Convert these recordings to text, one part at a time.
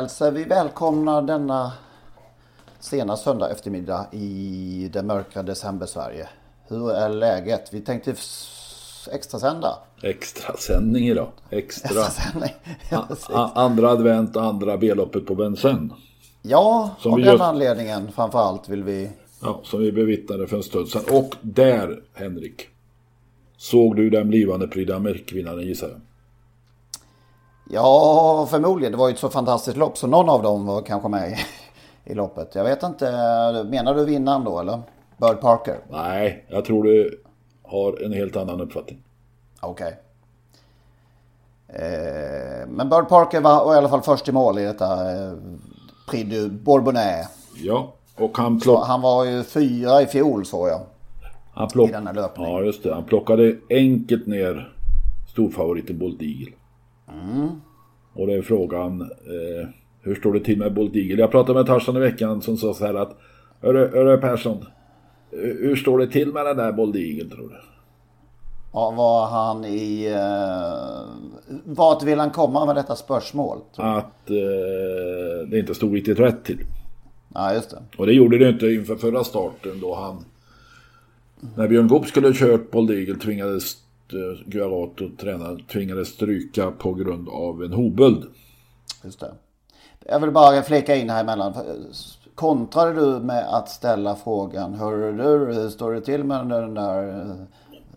Hälsar vi välkomna denna sena söndag eftermiddag i det mörka december-Sverige. Hur är läget? Vi tänkte s- extrasända. Extrasändning idag. Extra. Extrasändning. Ja, andra advent och andra B-loppet på Vincennes. Ja, Som av den just- anledningen framförallt vill vi... Ja, som vi bevittnade för en stund sedan. Och där, Henrik. Såg du den blivande Prix d'Amérique-vinnaren gissar jag? Ja, förmodligen. Det var ju ett så fantastiskt lopp så någon av dem var kanske med i, i loppet. Jag vet inte. Menar du vinnaren då eller? Bird Parker? Nej, jag tror du har en helt annan uppfattning. Okej. Eh, men Bird Parker var, i alla fall först i mål i detta eh, Prix du Bourbonnais. Ja, och han, Så plock, Han var ju fyra i fjol såg jag. han, plock, i denna löpning. ja, just det. han plockade enkelt ner storfavoriten Bolt Eagle. Mm. Och det är frågan, eh, hur står det till med Bolt Eagle? Jag pratade med Tarzan i veckan som sa så här att Hörru, Persson, hur hur står det till med den där Bolt Eagle tror du? Ja, var han i... Eh, vart vill han komma med detta spörsmål? Att eh, det inte stod riktigt rätt till. Ja, just det. Och det gjorde det inte inför förra starten då han... När Björn Goop skulle ha kört Bolt Eagle tvingades eh, Guarato tränaren tvingades stryka på grund av en hoböld. Just det. Jag vill bara flika in här emellan. Kontrade du med att ställa frågan Hörru du, hur står det till med den där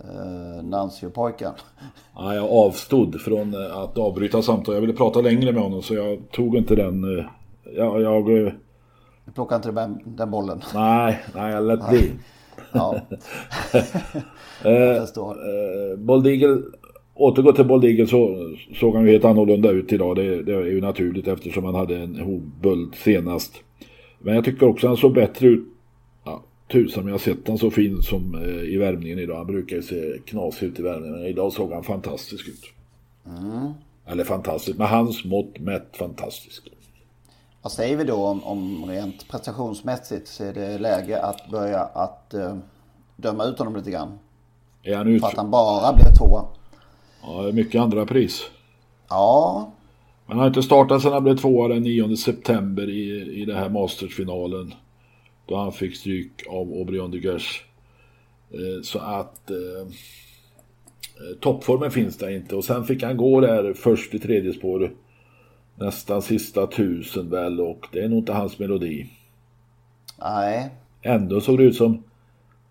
eh, Nancy-pojken? Ja, jag avstod från eh, att avbryta samtalet. Jag ville prata längre med honom så jag tog inte den... eh, Jag, jag, eh, Du plockar inte den, den bollen? nej, nej, jag lät bli. Ja. jag förstår. Eh, Bold Eagle, återgå till Bold Eagle så såg han ju helt annorlunda ut idag. Det, det är ju naturligt eftersom han hade en hovböld senast. Men jag tycker också han såg bättre ut. Ja, tusan jag har sett han så fin som eh, i värmningen idag. Han brukar ju se knasig ut i värmningen. Men idag såg han fantastisk ut. Eller fantastisk, med hans mått mätt fantastisk. Vad säger vi då om, om rent prestationsmässigt? Så är det läge att börja att eh, döma ut honom lite grann? Är han ut? För att han bara blev tvåa? Ja, mycket andra pris. Ja, Men han har inte startat sedan han blev tvåa den 9 september i, i den här Masters-finalen. Då han fick stryk av Aubryon de Gers. Eh, så att eh, eh, toppformen finns där inte. Och sen fick han gå där först i tredje spår. Nästan sista tusen väl och det är nog inte hans melodi. nej. Ändå såg det ut som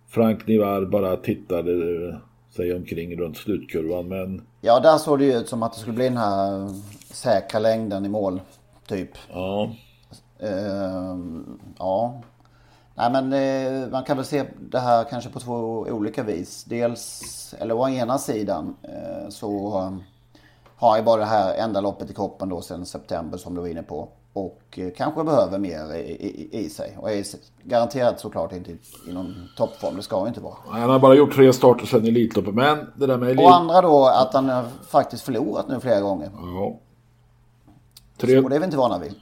Frank Nivar bara tittade eh, sig omkring runt slutkurvan. Men Ja, där såg det ju ut som att det skulle bli den här säkra längden i mål. Typ. ja, Ehm, ja. Nej men eh, man kan väl se det här kanske på två olika vis. Dels, eller å ena sidan eh, så har jag bara det här enda loppet i kroppen då sedan september som du var inne på. Och eh, kanske behöver mer i, i, i sig. Och är garanterat såklart inte i, i någon toppform. Det ska ju inte vara. han har bara gjort tre starter sedan Elitloppet. Men det där med elit... Och andra då att han har faktiskt förlorat nu flera gånger. Ja. Tre... Och det är vi inte vana vid.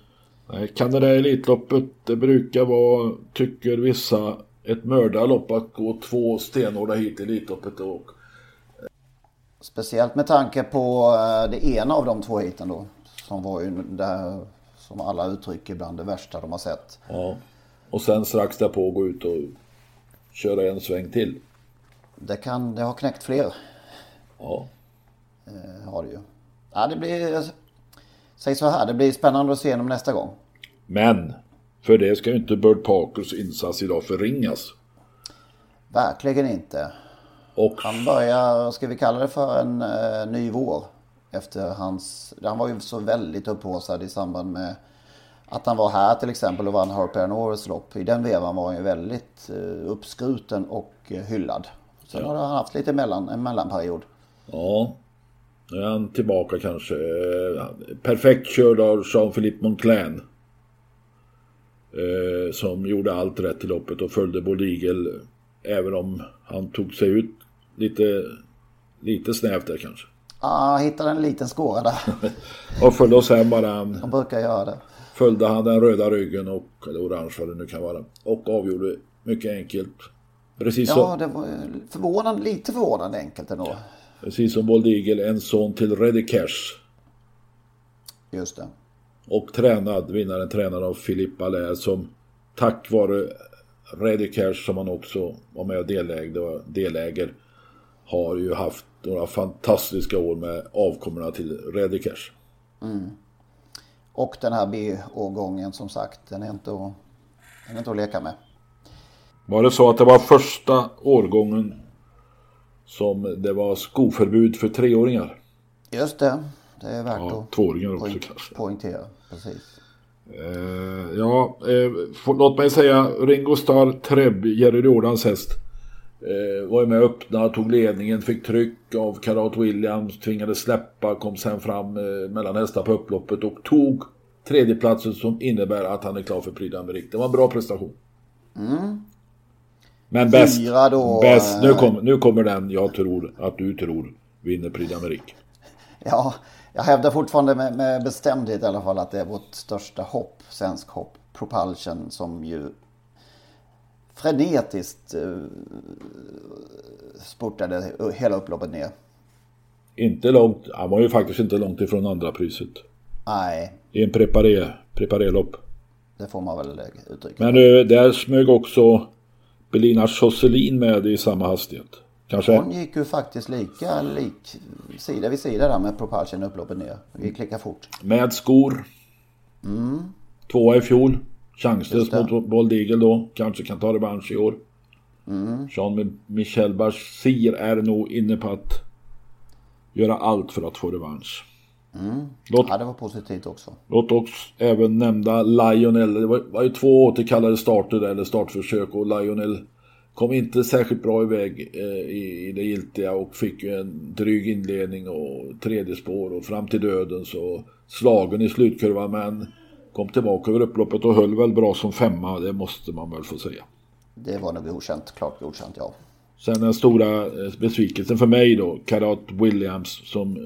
Nej, Kan det där Elitloppet, det brukar vara, tycker vissa, ett mördarlopp att gå två stenhårda hit i Elitloppet. Och, Speciellt med tanke på eh, det ena av de två hiten då. Som var ju det som alla uttrycker bland det värsta de har sett. ja. och sen strax därpå gå ut och köra en sväng till. Det kan, det har knäckt fler. Ja. eh, Har det ju. Ja, det blir, säg så här, det blir spännande att se dem nästa gång. Men, för det ska ju inte Bird Parkers insats idag förringas. Verkligen inte. Och... Han börjar, ska vi kalla det för en uh, ny vår? Efter hans, han var ju så väldigt upphaussad i samband med att han var här till exempel och vann Harper Årets lopp. I den vevan var han ju väldigt uh, uppskruten och uh, hyllad. Sen ja. har han haft lite mellan, en mellanperiod. Ja, nu är han tillbaka kanske. Perfekt körd av Jean-Philippe Monclin. Eh, som gjorde allt rätt i loppet och följde Boligel även om han tog sig ut lite, lite snävt där kanske. Ja, han hittade en liten skåra där. och följde oss hem bara. Han brukar göra det. Följde han den röda ryggen och, eller orange vad det nu kan vara. Och avgjorde mycket enkelt. Precis ja, så. det var förvånande, lite förvånande enkelt ändå. Precis som Bold Eagle, en son till Reddy Cash. Just det. Och tränad, vinnaren tränad av Philippe Allaire som tack vare Reddy Cash som han också var med och delägde, deläger har ju haft några fantastiska år med avkommorna till Cash. Mm. Och den här B-årgången som sagt, den är, inte att, den är inte att leka med. Var det så att det var första årgången som det var skoförbud för treåringar? Just det. Det är värt ja, att tvååringar också point, kanske. poängtera. Precis. Uh, ja, uh, låt mig säga Ringo Starr Treb, Jerry Jordans häst. Uh, var ju med och öppnade, tog ledningen, fick tryck av Karat Williams, tvingades släppa, kom sen fram mellan hästar på upploppet och tog tredjeplatsen som innebär att han är klar för Prix d'Amérique. Det var en bra prestation. Mm. Men bäst, bäst nu, kom, nu kommer den jag tror att du tror vinner Prix d'Amérique. Ja, jag hävdar fortfarande med, med bestämdhet i alla fall att det är vårt största hopp, svensk hopp, Propulsion, som ju frenetiskt uh, spurtade hela upploppet ner. Inte långt, han var ju faktiskt inte långt ifrån andra priset. Nej. I en preparé, preparé-lopp. Det får man väl uttrycka. Men uh, där smög också Belina Josselin med i samma hastighet. Kanske? Hon gick ju faktiskt lika lik, sida vid sida där med Propulsion upploppet ner. Det gick lika fort. Med skor. Mm. Tvåa i fjol. Chanslös mot Bold Eagle då. Kanske kan ta revansch i år. Mm. Jean-Michel Bachir är nog inne på att göra allt för att få revansch. Mm. Låt, ja, det var positivt också. Låt oss även nämna Lionel. Det var, var ju två återkallade starter eller startförsök och Lionel kom inte särskilt bra iväg eh, i, i det giltiga och fick ju en dryg inledning och tredje spår och fram till döden så slagen i slutkurvan men kom tillbaka över upploppet och höll väl bra som femma, det måste man väl få säga. Det var nog godkänt, klart godkänt ja. Sen den stora eh, besvikelsen för mig då, Karat Williams som eh,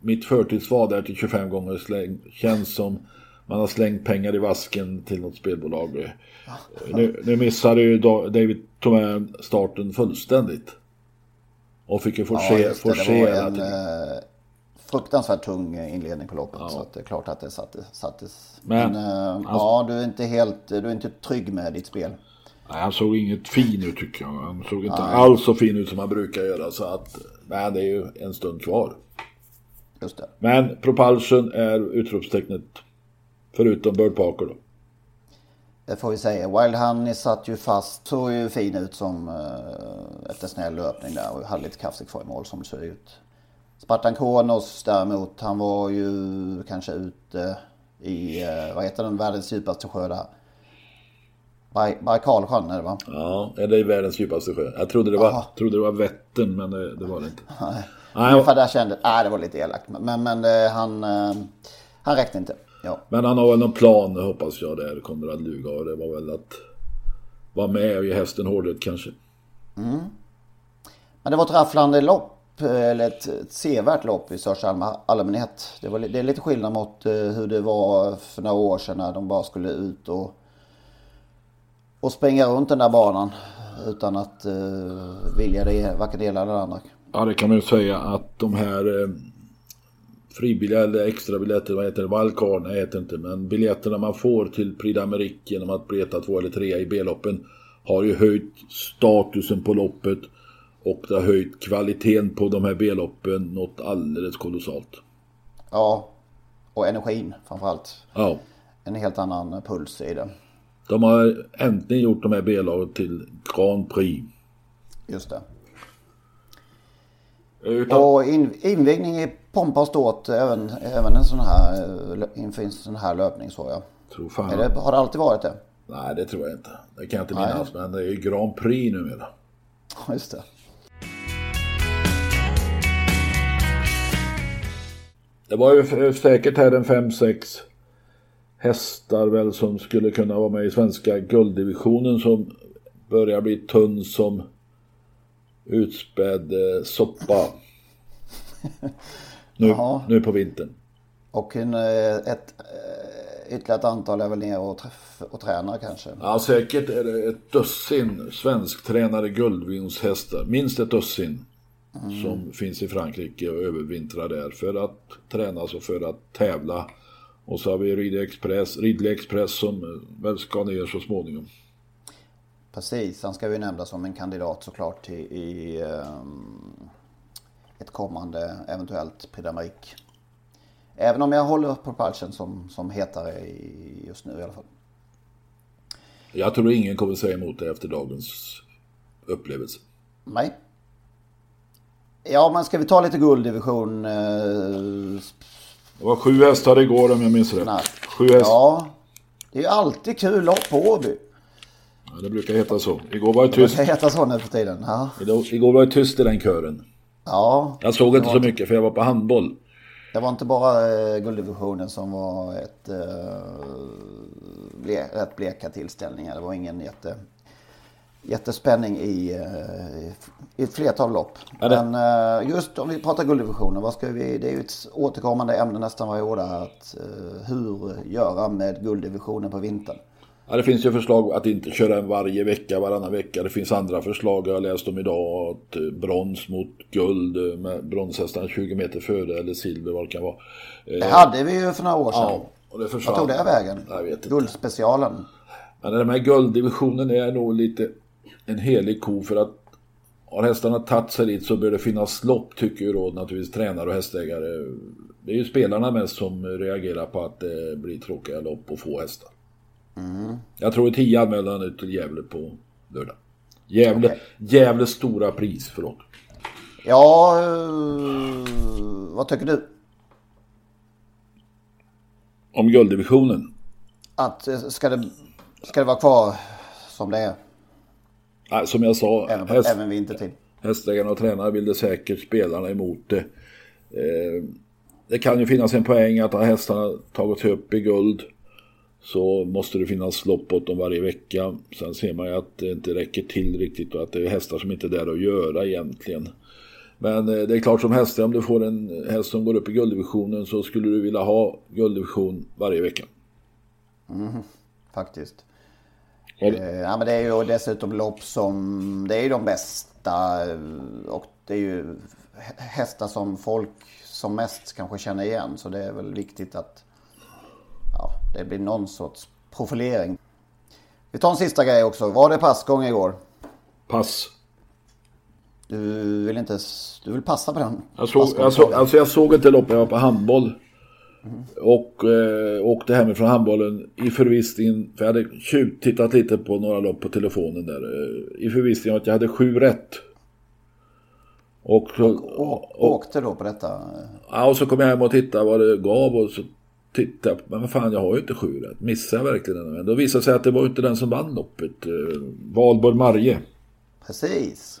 mitt förtidsval där till 25 gånger släng, känns som man har slängt pengar i vasken till något spelbolag. Nu, nu missade ju David Tomé starten fullständigt. Och fick ju forcera. Ja, forcera det var en eh, fruktansvärt tung inledning på loppet. Ja. Så det är klart att det sattes. sattes. Men, Men eh, alltså, ja, du är inte helt, du är inte trygg med ditt spel. Nej, han såg inget fin ut tycker jag. Han såg inte nej. alls så fin ut som han brukar göra. Så att, men det är ju en stund kvar. Just det. Men Propulsion är utropstecknet. Förutom Bird Parker då. Det får vi säga. Wild Honey satt ju fast. Såg ju fin ut som uh, efter snäll löpning där och hade lite kaffet kvar i mål som det ser ut. Spartan Kronos däremot, han var ju kanske ute i, uh, vad heter den, världens djupaste sjö där. Baikalsjön är det va? Ja, det är världens djupaste sjö. Jag trodde det var, trodde det var Vättern men det, det var det inte. Nej, ungefär där kände jag, nej det var lite elakt. Men, men uh, han, han räckte inte. Ja. Men han har väl någon plan hoppas jag där, Konrad Luga. Och det var väl att vara med och ge hästen hårdhet kanske. Mm. Men det var ett rafflande lopp, eller ett, ett sevärt lopp i största allmänhet. Det, var, det är lite skillnad mot eh, hur det var för några år sedan när de bara skulle ut och, och springa runt den där banan. Utan att uh, vilja det, varken det ena eller det andra. Ja det kan man ju säga att de här eh, fribilliga eller extra biljetter, vad heter det, wildcard, nej heter inte, men biljetterna man får till Prix d'Amérique genom att bli etta, två eller trea i B-loppen har ju höjt statusen på loppet och det har höjt kvaliteten på de här B-loppen något alldeles kolossalt. Ja, och energin framförallt. Ja. En helt annan puls i det. De har äntligen gjort de här B-lagen till Grand Prix. Just det. Utan... Och in, invigning i pompa och ståt även, även en sån här, inför en sån här löpning så jag. Tror fan. Är det, har det alltid varit det? Nej, det tror jag inte. Det kan jag inte minnas. Men det är Grand Prix numera. Ja, just det. Det var ju säkert här en 5-6 hästar väl som skulle kunna vara med i svenska gulddivisionen som börjar bli tunn som utspädd eh, soppa. Nu, nu på vintern. Och en, eh, ett, eh, ytterligare ett antal är väl nere och, och tränar kanske? Ja, säkert är det ett dussin svensktränade guldvinshästar. Minst ett dussin. Mm. Som finns i Frankrike och övervintrar där för att tränas och för att tävla. Och så har vi Ridley Express, Ridley Express som väl ska ner så småningom. Precis, han ska ju nämnas som en kandidat såklart till i um, ett kommande eventuellt Prix. Även om jag håller på Propulsion som, som hetare just nu i alla fall. Jag tror ingen kommer säga emot det efter dagens upplevelse. Nej. Ja, men ska vi ta lite gulddivision? Eh... Det var sju hästar igår om jag minns rätt. Nej. Sju hästar. Ja, det är ju alltid kul lopp på Åby. Ja, det brukar heta så. Igår var det tyst. Det brukar heta så nu för tiden. Ja. Igår var det tyst i den kören. Ja. Jag såg inte så mycket för jag var på handboll. Det var inte bara eh, gulddivisionen som var ett, eh, ble, rätt bleka tillställningar. Det var ingen jätte, jättespänning i, eh, i ett flertal lopp. Men eh, just om vi pratar gulddivisionen, vad ska vi, det är ju ett återkommande ämne nästan varje år där. Att, eh, hur göra med gulddivisionen på vintern. Ja, det finns ju förslag att inte köra en varje vecka, varannan vecka. Det finns andra förslag, jag har läst om idag, att brons mot guld med bronshästarna 20 meter före eller silver vad det kan vara. Det hade vi ju för några år sedan. Ja, och det försvann. Vad tog det vägen? Jag vet inte. Guldspecialen. Men den här gulddivisionen är nog lite en helig ko för att har hästarna tagit sig dit så bör det finnas lopp tycker ju då naturligtvis tränare och hästägare. Det är ju spelarna mest som reagerar på att det blir tråkiga lopp och få hästar. Mm. Jag tror det är tio anmälda nu till Gävle på lördag. Gävle, okay. Gävles stora pris, förlåt. Ja, uh, vad tycker du? Om gulddivisionen? Att eh, ska det, ska det vara kvar som det är? Nej, som jag sa. Även, häst, även vintertid. Hästägarna och tränarna vill det säkert spelarna emot det. Eh, det kan ju finnas en poäng att ha hästarna tagit sig upp i guld så måste det finnas lopp åt dem varje vecka. Sen ser man ju att det inte räcker till riktigt och att det är hästar som inte är där att göra egentligen. Men eh, det är klart som hästar, om du får en häst som går upp i gulddivisionen så skulle du vilja ha gulddivision varje vecka. Mm, faktiskt. Eh, ja, men det är ju dessutom lopp som, det är ju de bästa eh, och det är ju hästar som folk som mest kanske känner igen. Så det är väl viktigt att ja, det blir någon sorts profilering. Vi tar en sista grej också. Var det passgång igår? Pass. Du vill inte... Du vill passa på den? Jag såg, jag såg, alltså jag såg inte loppet, jag var på handboll. Mm. Och eh, åkte hemifrån handbollen i förvissningen, för jag hade tittat lite på några lopp på telefonen där. Eh, I förvissningen att jag hade sju rätt. Och, och, och, åkte då på detta? Ja, och så kom jag hem och tittade vad det gav och så titta, men vad fan jag har ju inte sju rätt. Missar jag verkligen den? Men då visade det sig att det var inte den som vann loppet. Eh, Valborg Marje. Precis.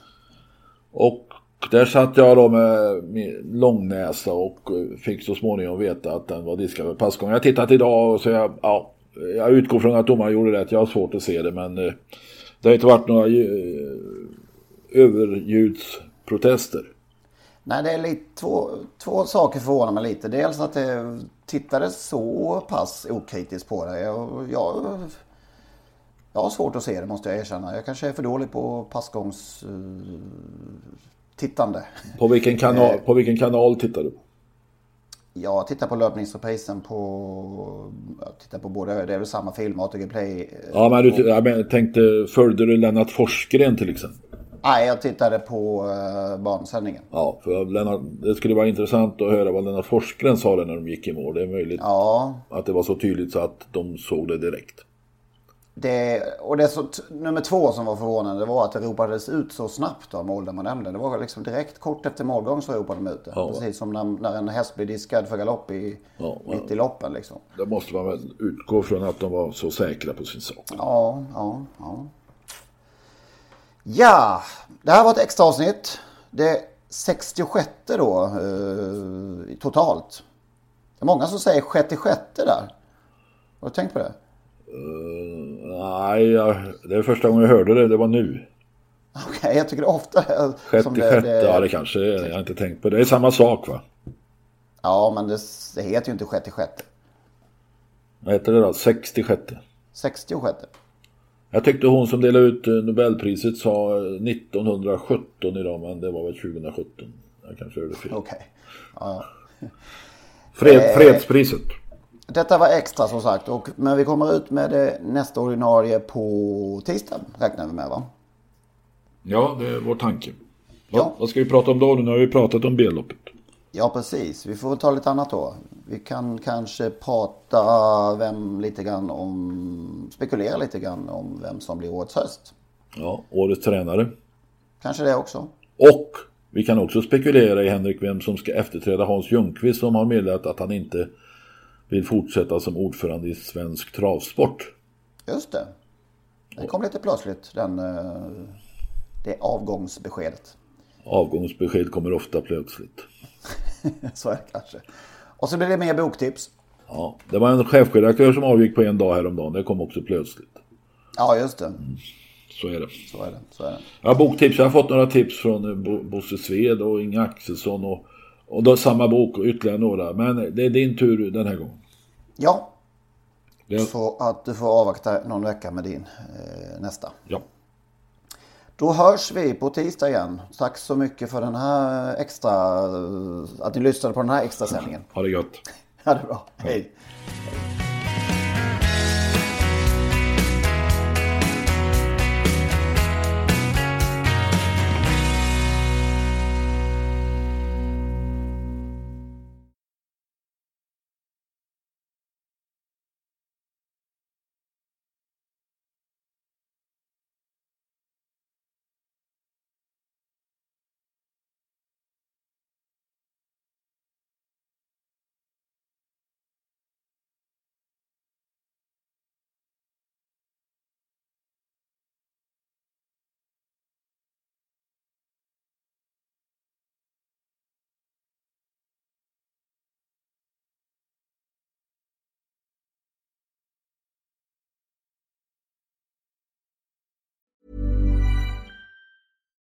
Och där satt jag då med min långnäsa och eh, fick så småningom veta att den var diskad för passgång. Jag har tittat idag och så jag, ja, jag utgår från att domaren gjorde rätt. Jag har svårt att se det men eh, det har inte varit några eh, överljudsprotester. Nej, det är lite, två, två saker förvånar mig lite. Dels att det tittades så pass okritiskt på det. Jag, jag, jag har svårt att se det måste jag erkänna. Jag kanske är för dålig på passgångs uh, tittande. På vilken kanal, eh, på vilken kanal tittar du? Jag tittar på löpningsreprisen på... Jag tittar på båda, det är väl samma film, ATG Play. Ja men du, jag tänkte, följde du Lennart Forsgren till exempel? Nej, jag tittade på uh, bansändningen. Ja, för Lennart, det skulle vara intressant att höra vad Lennart Forsgren sa när de gick i mål. Det är möjligt ja. att det var så tydligt så att de såg det direkt. Det, och det så, nummer två som var förvånande var att det ropades ut så snabbt av mål där man nämnde. Det var liksom direkt kort efter målgång så ropade de ut det. Ja. Precis som när, när, en häst blir diskad för galopp i, ja, mitt i loppen. Liksom. Då måste man väl utgå från att de var så säkra på sin sak. Ja, ja, ja. Ja, det här var ett extra avsnitt. Det 66 då eh, totalt. Det är många som säger 66 där. Har du tänkt på det? Uh, nej, jag, det är första gången jag hörde det. Det var nu. Okej, okay, jag tycker det ofta Sjätte, det, sjätte, det, ja det kanske Jag har inte tänkt på det. Det är samma sak va? Ja, men det, det heter ju inte sjätte sjätte. Vad heter det då? 66? 66. Jag tyckte hon som delade ut eh, Nobelpriset sa 1917 eh, idag, men det var väl 2017. Jag kanske hörde fel. Okej. Okay. Ja. Fred, fredspriset. Detta var extra som sagt, och, men vi kommer ut med nästa ordinarie på tisdag räknar vi med va? Ja, det är vår tanke. Ja. Vad ska vi prata om då? Nu har vi pratat om B-loppet. Ja, precis. Vi får ta lite annat då. Vi kan kanske prata vem lite grann om, spekulera lite grann om vem som blir årets höst. Ja, årets tränare. Kanske det också. Och vi kan också spekulera i Henrik vem som ska efterträda Hans Ljungqvist som har meddelat att han inte vill fortsätta som ordförande i svensk travsport. Just det. Det kom lite plötsligt, den, eh, det avgångsbeskedet. Avgångsbesked kommer ofta plötsligt. så är det kanske. Och så blir det mer boktips. Ja, det var en chefredaktör som avgick på en dag häromdagen. Det kom också plötsligt. Ja, just det. Mm. Så är det. Så är det. Så är det. Ja, boktips. Jag har fått några tips från eh, Bosse Sved och Inga Axelsson och, och då samma bok och ytterligare några. Men det är din tur den här gången. Ja. Det... Så att du får avvakta någon vecka med din eh, nästa. Ja. Då hörs vi på tisdag igen. Tack så mycket för den här extra, att ni lyssnade på den här extra sändningen. Ha det gott. Ha det bra. Hej.